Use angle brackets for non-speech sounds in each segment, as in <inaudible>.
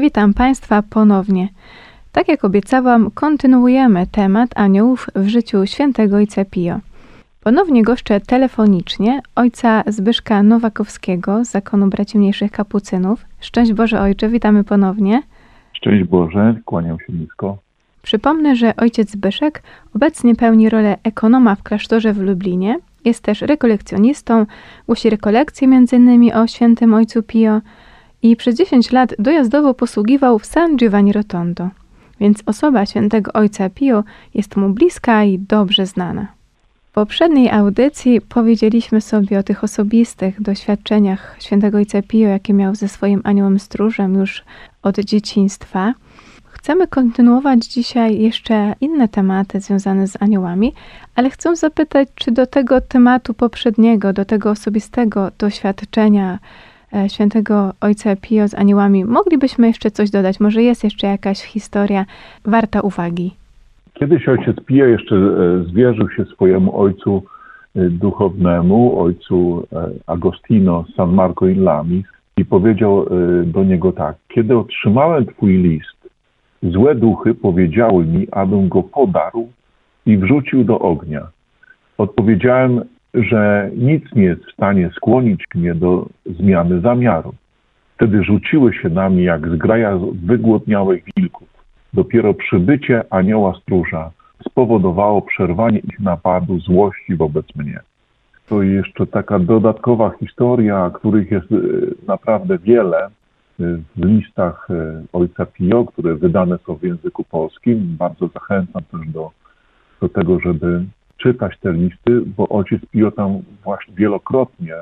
witam Państwa ponownie. Tak jak obiecałam, kontynuujemy temat aniołów w życiu świętego Ojca Pio. Ponownie goszczę telefonicznie ojca Zbyszka Nowakowskiego z Zakonu Braci Mniejszych Kapucynów. Szczęść Boże Ojcze, witamy ponownie. Szczęść Boże, kłaniam się nisko. Przypomnę, że ojciec Zbyszek obecnie pełni rolę ekonoma w klasztorze w Lublinie. Jest też rekolekcjonistą, głosi rekolekcje m.in. o świętym ojcu Pio i przez 10 lat dojazdowo posługiwał w San Giovanni Rotondo. Więc osoba świętego ojca Pio jest mu bliska i dobrze znana. W poprzedniej audycji powiedzieliśmy sobie o tych osobistych doświadczeniach świętego ojca Pio, jakie miał ze swoim aniołem stróżem już od dzieciństwa. Chcemy kontynuować dzisiaj jeszcze inne tematy związane z aniołami, ale chcę zapytać, czy do tego tematu poprzedniego, do tego osobistego doświadczenia świętego Ojca Pio z aniołami, moglibyśmy jeszcze coś dodać? Może jest jeszcze jakaś historia warta uwagi? Kiedyś ojciec Pio jeszcze e, zwierzył się swojemu ojcu e, duchownemu, ojcu e, Agostino San Marco in Lamis i powiedział e, do niego tak, kiedy otrzymałem twój list, złe duchy powiedziały mi, abym go podarł i wrzucił do ognia. Odpowiedziałem, że nic nie jest w stanie skłonić mnie do zmiany zamiaru. Wtedy rzuciły się na mnie jak zgraja wygłodniałych wilków. Dopiero przybycie anioła stróża spowodowało przerwanie ich napadu złości wobec mnie. To jeszcze taka dodatkowa historia, których jest e, naprawdę wiele e, w listach e, Ojca Pio, które wydane są w języku polskim. Bardzo zachęcam też do, do tego, żeby czytać te listy, bo Ojciec Pio tam właśnie wielokrotnie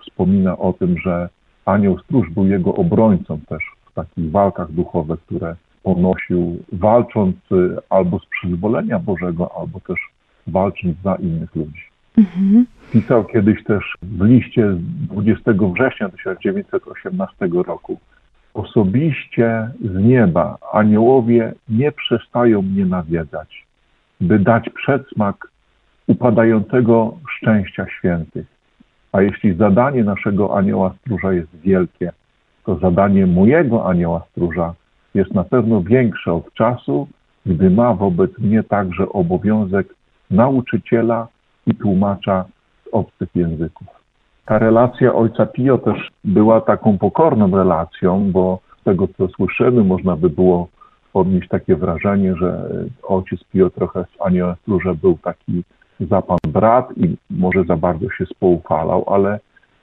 wspomina o tym, że anioł stróż był jego obrońcą też w takich walkach duchowych, które ponosił, walcząc y, albo z przyzwolenia Bożego, albo też walcząc za innych ludzi. Mhm. Pisał kiedyś też w liście z 20 września 1918 roku. Osobiście z nieba aniołowie nie przestają mnie nawiedzać, by dać przedsmak upadającego szczęścia świętych. A jeśli zadanie naszego anioła stróża jest wielkie, to zadanie mojego anioła stróża jest na pewno większe od czasu, gdy ma wobec mnie także obowiązek nauczyciela i tłumacza z obcych języków. Ta relacja ojca Pio też była taką pokorną relacją, bo z tego co słyszymy, można by było odnieść takie wrażenie, że ojciec Pio trochę z aniołem stróża był taki za pan brat i może za bardzo się spoufalał, ale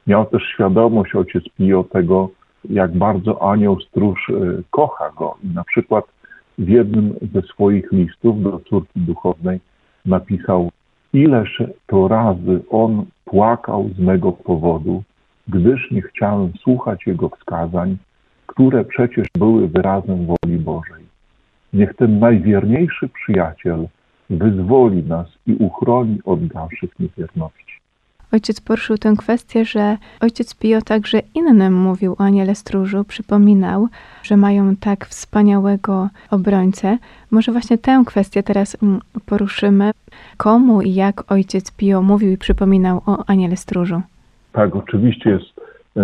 miał też świadomość ojciec Pio tego, jak bardzo anioł stróż y, kocha go. I na przykład w jednym ze swoich listów do córki duchownej napisał, ileż to razy on płakał z mego powodu, gdyż nie chciałem słuchać jego wskazań, które przecież były wyrazem woli Bożej. Niech ten najwierniejszy przyjaciel wyzwoli nas i uchroni od dalszych niewierności. Ojciec poruszył tę kwestię, że ojciec Pio także innym mówił o aniele stróżu, przypominał, że mają tak wspaniałego obrońcę. Może właśnie tę kwestię teraz mm, poruszymy. Komu i jak ojciec Pio mówił i przypominał o aniele stróżu? Tak, oczywiście jest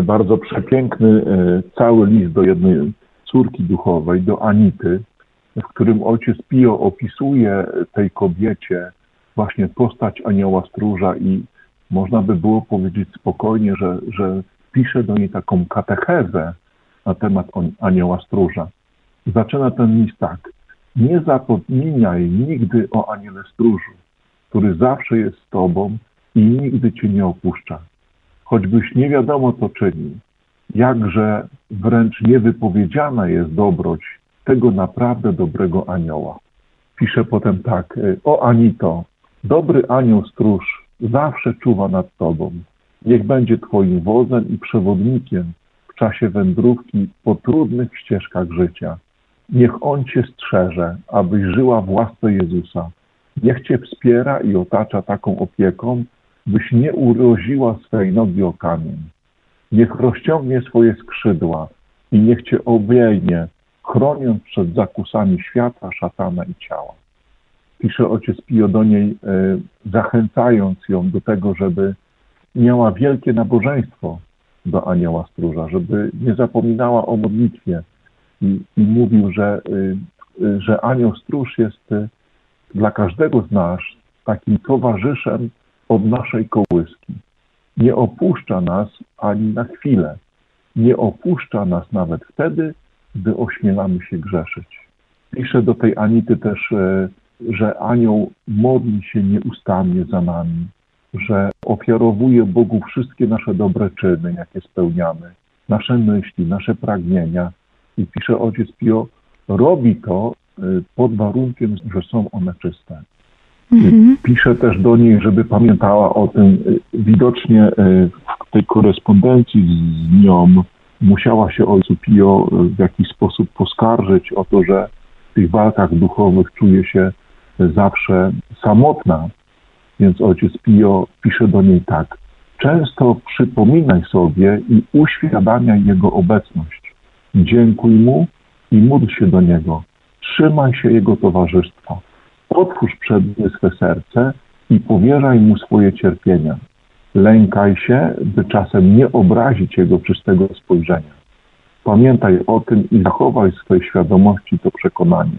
bardzo przepiękny e, cały list do jednej córki duchowej, do Anity, w którym ojciec Pio opisuje tej kobiecie właśnie postać anioła stróża i można by było powiedzieć spokojnie, że, że pisze do niej taką katechezę na temat anioła stróża. Zaczyna ten list tak. Nie zapominaj nigdy o aniele stróżu, który zawsze jest z Tobą i nigdy Cię nie opuszcza. Choćbyś nie wiadomo co czynił, jakże wręcz niewypowiedziana jest dobroć tego naprawdę dobrego anioła. Pisze potem tak, o Anito, dobry anioł stróż zawsze czuwa nad Tobą. Niech będzie Twoim wozem i przewodnikiem w czasie wędrówki po trudnych ścieżkach życia. Niech On Cię strzeże, abyś żyła w łasce Jezusa. Niech Cię wspiera i otacza taką opieką, byś nie uroziła swej nogi o kamień. Niech rozciągnie swoje skrzydła i niech Cię obejmie, chroniąc przed zakusami świata, szatana i ciała. Pisze ojciec Pio do niej, e, zachęcając ją do tego, żeby miała wielkie nabożeństwo do anioła stróża, żeby nie zapominała o modlitwie. I, i mówił, że, y, że anioł stróż jest y, dla każdego z nas takim towarzyszem od naszej kołyski. Nie opuszcza nas ani na chwilę. Nie opuszcza nas nawet wtedy, gdy ośmielamy się grzeszyć. Pisze do tej Anity też, e, że anioł modli się nieustannie za nami, że ofiarowuje Bogu wszystkie nasze dobre czyny, jakie spełniamy, nasze myśli, nasze pragnienia. I pisze ojciec Pio, robi to y, pod warunkiem, że są one czyste. Mhm. Pisze też do niej, żeby pamiętała o tym. Y, Widocznie w tej korespondencji z nią musiała się ojcu Pio w jakiś sposób poskarżyć o to, że w tych walkach duchowych czuje się zawsze samotna, więc ojciec Pio pisze do niej tak. Często przypominaj sobie i uświadamiaj Jego obecność. Dziękuj Mu i módl się do Niego. Trzymaj się Jego towarzystwa. Otwórz przed nim swe serce i powierzaj Mu swoje cierpienia. Lękaj się, by czasem nie obrazić Jego czystego spojrzenia. Pamiętaj o tym i zachowaj w swojej świadomości to przekonanie.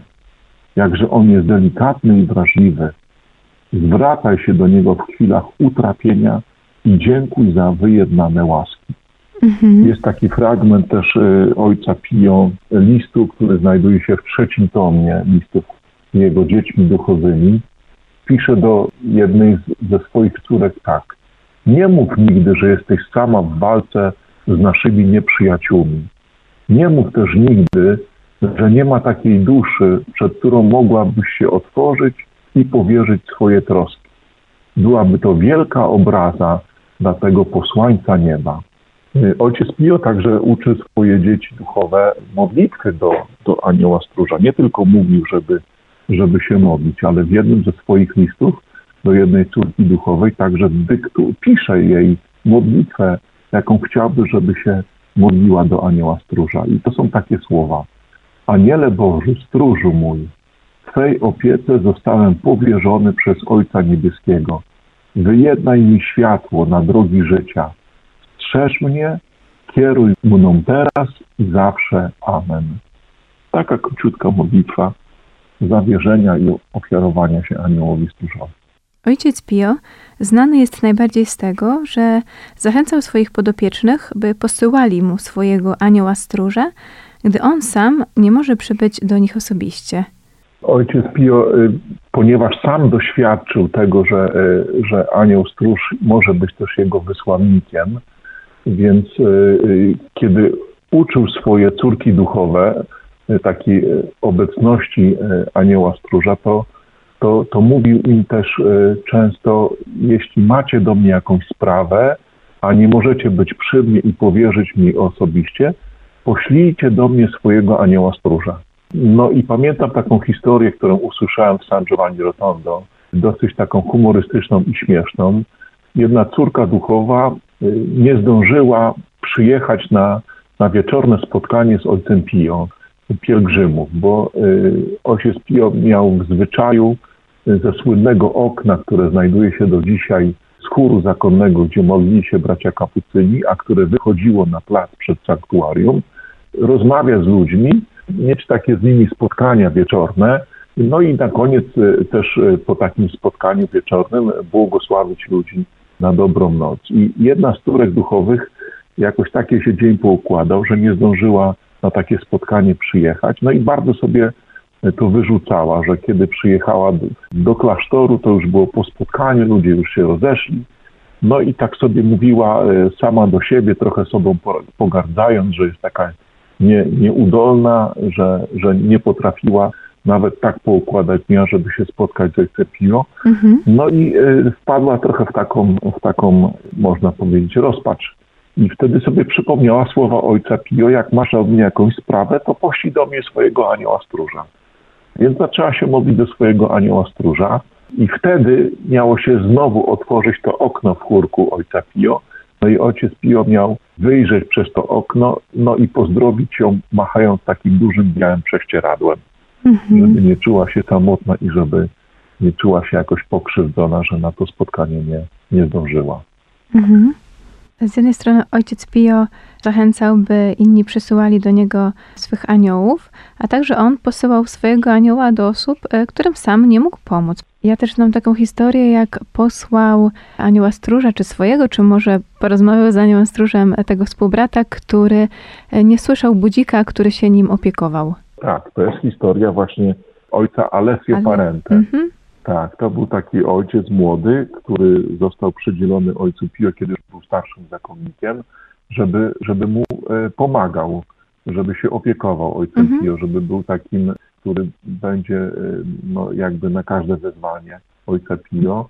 Jakże On jest delikatny i wrażliwy, Zwracaj się do Niego w chwilach utrapienia i dziękuj za wyjednane łaski. Mhm. Jest taki fragment też y, ojca Pio listu, który znajduje się w trzecim tomie listów jego dziećmi duchowymi. Pisze do jednej z, ze swoich córek tak. Nie mów nigdy, że jesteś sama w walce z naszymi nieprzyjaciółmi. Nie mów też nigdy, że nie ma takiej duszy, przed którą mogłabyś się otworzyć i powierzyć swoje troski. Byłaby to wielka obraza dla tego posłańca nieba. Ojciec Pio także uczy swoje dzieci duchowe modlitwy do, do anioła stróża. Nie tylko mówił, żeby, żeby się modlić, ale w jednym ze swoich listów do jednej córki duchowej także dyktu, pisze jej modlitwę, jaką chciałby, żeby się modliła do anioła stróża. I to są takie słowa. Aniele Boży, stróżu mój, Twej opiece zostałem powierzony przez Ojca Niebieskiego. Wyjednaj mi światło na drogi życia. Strzeż mnie, kieruj mną teraz i zawsze. Amen. Taka króciutka modlitwa zawierzenia i ofiarowania się aniołowi stróżowi. Ojciec Pio znany jest najbardziej z tego, że zachęcał swoich podopiecznych, by posyłali mu swojego anioła stróża, gdy on sam nie może przybyć do nich osobiście. Ojciec Pio, y, ponieważ sam doświadczył tego, że, y, że anioł stróż może być też jego wysłannikiem, więc y, kiedy uczył swoje córki duchowe takiej obecności anioła stróża, to, to, to mówił im też często, jeśli macie do mnie jakąś sprawę, a nie możecie być przy mnie i powierzyć mi osobiście, poślijcie do mnie swojego anioła stróża. No i pamiętam taką historię, którą usłyszałem w San Giovanni Rotondo, dosyć taką humorystyczną i śmieszną. Jedna córka duchowa y, nie zdążyła przyjechać na, na wieczorne spotkanie z ojcem Pio, pielgrzymów, bo y, ojciec Pio miał w zwyczaju ze słynnego okna, które znajduje się do dzisiaj z chóru zakonnego, gdzie modlili się bracia kapucyni, a które wychodziło na plac przed sanktuarium, rozmawia z ludźmi mieć takie z nimi spotkania wieczorne. No i na koniec e, też e, po takim spotkaniu wieczornym błogosławić ludzi na dobrą noc. I jedna z córek duchowych jakoś takie się dzień poukładał, że nie zdążyła na takie spotkanie przyjechać. No i bardzo sobie to wyrzucała, że kiedy przyjechała do, do klasztoru, to już było po spotkaniu, ludzie już się rozeszli. No i tak sobie mówiła e, sama do siebie, trochę sobą po- pogardzając, że jest taka nie, nieudolna, że, że nie potrafiła nawet tak poukładać dnia, żeby się spotkać z ojcem Pio. Mhm. No i e, wpadła trochę w taką, w taką, można powiedzieć, rozpacz. I wtedy sobie przypomniała słowa ojca Pio, jak masz od mnie jakąś sprawę, to poślij do mnie swojego anioła stróża. Więc zaczęła się modlić do swojego anioła stróża i wtedy miało się znowu otworzyć to okno w chórku ojca Pio. No i ojciec Pio miał wyjrzeć przez to okno, no i pozdrowić ją, machając takim dużym białym prześcieradłem Mhm. żeby nie czuła się samotna i żeby nie czuła się jakoś pokrzywdzona, że na to spotkanie nie, nie zdążyła. Mhm. Z jednej strony ojciec Pio zachęcał, by inni przysyłali do niego swych aniołów, a także on posyłał swojego anioła do osób, e, którym sam nie mógł pomóc. Ja też znam taką historię, jak posłał anioła stróża, czy swojego, czy może porozmawiał z aniołem stróżem tego współbrata, który e, nie słyszał budzika, który się nim opiekował. Tak, to jest historia właśnie ojca Alessio Ale- Parente. Mhm. Tak, to był taki ojciec młody, który został przydzielony ojcu Pio, kiedy już był starszym zakonnikiem, żeby, żeby mu e, pomagał, żeby się opiekował ojcem Mhm. Pio, żeby był takim, który będzie e, no, jakby na każde wezwanie ojca Pio.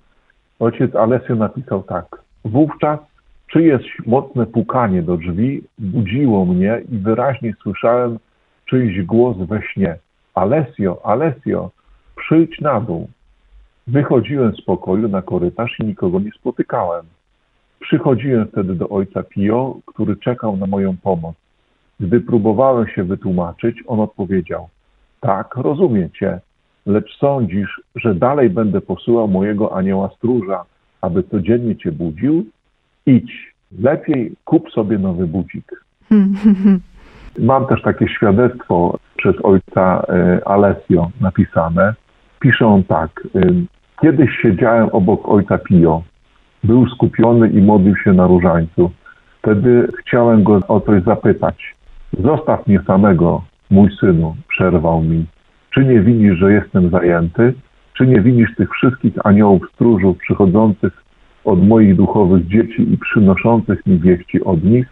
Ojciec Alessio napisał tak. Wówczas czyjeś mocne pukanie do drzwi budziło mnie i wyraźnie słyszałem czyjś głos we śnie. Alessio, Alessio, przyjdź na dół. Wychodziłem z pokoju na korytarz i nikogo nie spotykałem. Przychodziłem wtedy do ojca Pio, który czekał na moją pomoc. Gdy próbowałem się wytłumaczyć, on odpowiedział: Tak, rozumiem cię, lecz sądzisz, że dalej będę posyłał mojego anioła stróża, aby codziennie cię budził? Idź, lepiej kup sobie nowy budzik. <laughs> Mam też takie świadectwo przez ojca e, Alessio napisane. Pisze on tak. Kiedyś siedziałem obok ojca Pio. Był skupiony i modlił się na różańcu. Wtedy chciałem go o coś zapytać. Zostaw mnie samego, mój synu, przerwał mi. Czy nie widzisz, że jestem zajęty? Czy nie widzisz tych wszystkich aniołów stróżów przychodzących od moich duchowych dzieci i przynoszących mi wieści od nich?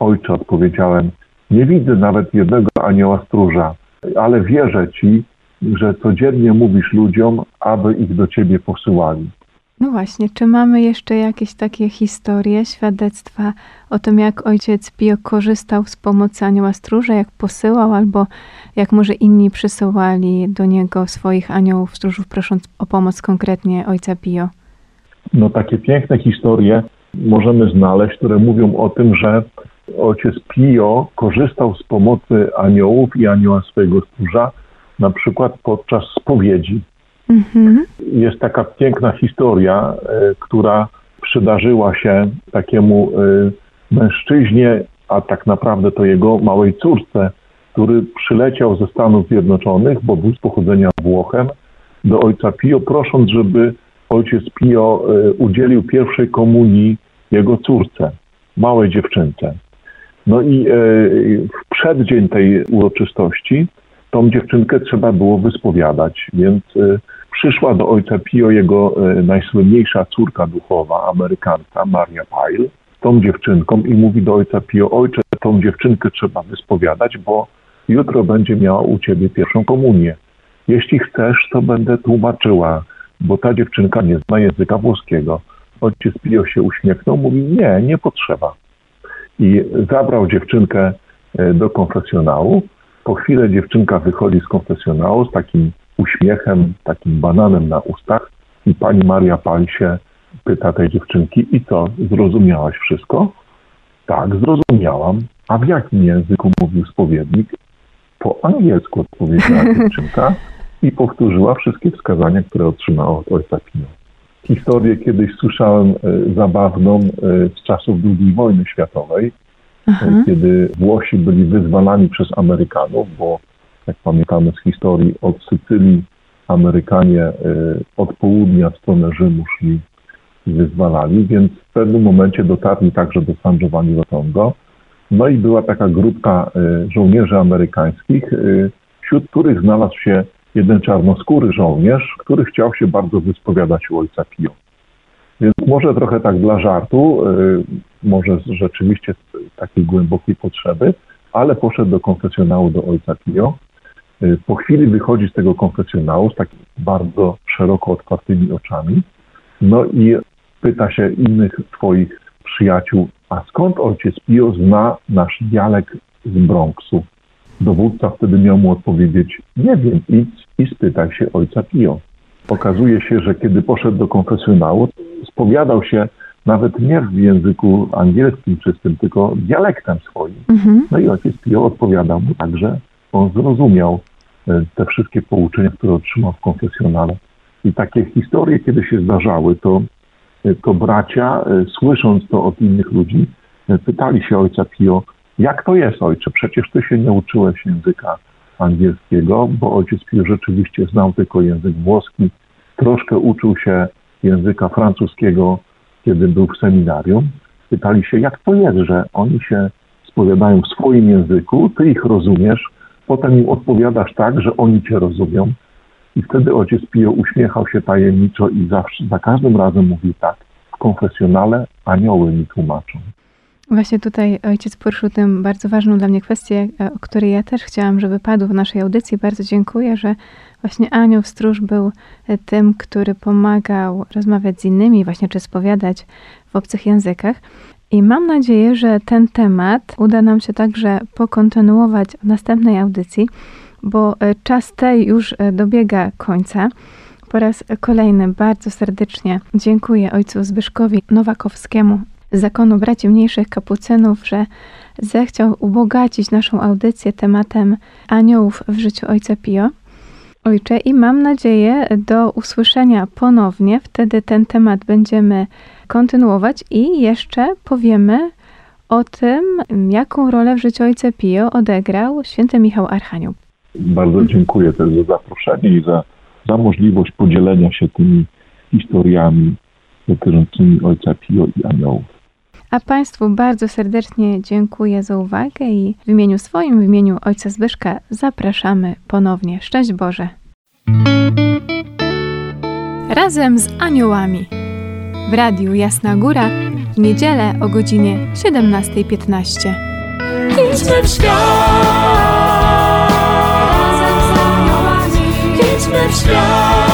Ojcze, odpowiedziałem, nie widzę nawet jednego anioła stróża, ale wierzę Ci, że codziennie mówisz ludziom, aby ich do Ciebie posyłali. No właśnie, czy mamy jeszcze jakieś takie historie, świadectwa o tym, jak ojciec Pio korzystał z pomocy anioła stróża, jak posyłał, albo jak może inni przysyłali do niego swoich aniołów stróżów, prosząc o pomoc konkretnie ojca Pio? No takie piękne historie możemy znaleźć, które mówią o tym, że ojciec Pio korzystał z pomocy aniołów i anioła swojego stróża, na przykład podczas spowiedzi. Mhm. jest taka piękna historia, e, która przydarzyła się takiemu e, mężczyźnie, a tak naprawdę to jego małej córce, który przyleciał ze Stanów Zjednoczonych, bo był z pochodzenia Włochem, do ojca Pio, prosząc, żeby ojciec Pio e, udzielił pierwszej komunii jego córce, małej dziewczynce. No i w przeddzień tej uroczystości tą dziewczynkę trzeba było wyspowiadać, więc e, przyszła do ojca Pio jego e, najsłynniejsza córka duchowa, Amerykanka, Maria Pyle, tą dziewczynką i mówi do ojca Pio, ojcze, tą dziewczynkę trzeba wyspowiadać, bo jutro będzie miała u ciebie pierwszą komunię. Jeśli chcesz, to będę tłumaczyła, bo ta dziewczynka nie zna języka włoskiego. Ojciec Pio się uśmiechnął, mówi, nie, nie potrzeba. I zabrał dziewczynkę e, do konfesjonału. Po chwilę dziewczynka wychodzi z konfesjonału z takim uśmiechem, takim bananem na ustach i pani Maria Pal się pyta tej dziewczynki i co, zrozumiałaś wszystko? Tak, zrozumiałam. A w jakim języku mówił spowiednik? Po angielsku odpowiedziała <laughs> dziewczynka i powtórzyła wszystkie wskazania, które otrzymała od ojca Pio. Historię kiedyś słyszałem e, zabawną e, z czasów II wojny światowej, Aha. kiedy Włosi byli wyzwalani przez Amerykanów, bo jak pamiętamy z historii, od Sycylii Amerykanie y, od południa w stronę Rzymu szli i wyzwalali, więc w pewnym momencie dotarli także do San Giovanni Rotondo. No i była taka grupka y, żołnierzy amerykańskich, wśród których znalazł się jeden czarnoskóry żołnierz, który chciał się bardzo wyspowiadać u ojca Pio. Więc może trochę tak dla żartu, może rzeczywiście takiej głębokiej potrzeby, ale poszedł do konfesjonału do ojca Pio. Y, po chwili wychodzi z tego konfesjonału z takimi bardzo szeroko otwartymi oczami, no i pyta się innych swoich przyjaciół, a skąd ojciec Pio zna nasz dialekt z Bronxu? Dowódca wtedy miał mu odpowiedzieć, nie wiem, idź i spytaj się ojca Pio. Okazuje się, że kiedy poszedł do konfesjonału, spowiadał się nawet nie w języku angielskim czystym, tylko dialektem swoim. Mhm. No i ojciec Pio odpowiadał mu tak, że on zrozumiał e, te wszystkie pouczenia, które otrzymał w konfesjonale. I takie historie, kiedy się zdarzały, to, e, to bracia, e, słysząc to od innych ludzi, pytali się ojca Pio, jak to jest ojcze, przecież ty się nie uczyłeś języka angielskiego, bo ojciec Pio rzeczywiście znał tylko język włoski, troszkę uczył się języka francuskiego, kiedy był w seminarium. Pytali się, jak to jest, że oni się spowiadają w swoim języku, ty ich rozumiesz, potem im odpowiadasz tak, że oni cię rozumią. I wtedy ojciec Pio uśmiechał się tajemniczo i zawsze, za każdym razem mówił tak, w konfesjonale anioły mi tłumaczą. Właśnie tutaj ojciec poruszył tę bardzo ważną dla mnie kwestię, e, o której ja też chciałam, żeby padł w naszej audycji. Bardzo dziękuję, że właśnie anioł stróż był e, tym, który pomagał rozmawiać z innymi, właśnie czy spowiadać w obcych językach. I mam nadzieję, że ten temat uda nam się także pokontynuować w następnej audycji, bo e, czas tej już dobiega końca. Po raz kolejny bardzo serdecznie dziękuję ojcu Zbyszkowi Nowakowskiemu Zakonu Braci Mniejszych Kapucynów, że zechciał ubogacić naszą audycję tematem aniołów w życiu ojca Pio. Ojcze, i mam nadzieję do usłyszenia ponownie. Wtedy ten temat będziemy kontynuować i jeszcze powiemy o tym, jaką rolę w życiu ojca Pio odegrał święty Michał Archanioł. Bardzo dziękuję też za zaproszenie i za, za możliwość podzielenia się tymi historiami dotyczącymi ojca Pio i aniołów. A Państwu bardzo serdecznie dziękuję za uwagę i w imieniu swoim, w imieniu Ojca Zbyszka zapraszamy ponownie. Szczęść Boże! Razem z aniołami w Radiu Jasna Góra w niedzielę o godzinie 17.15. Idźmy w świat! Razem z aniołami! Idźmy w świat!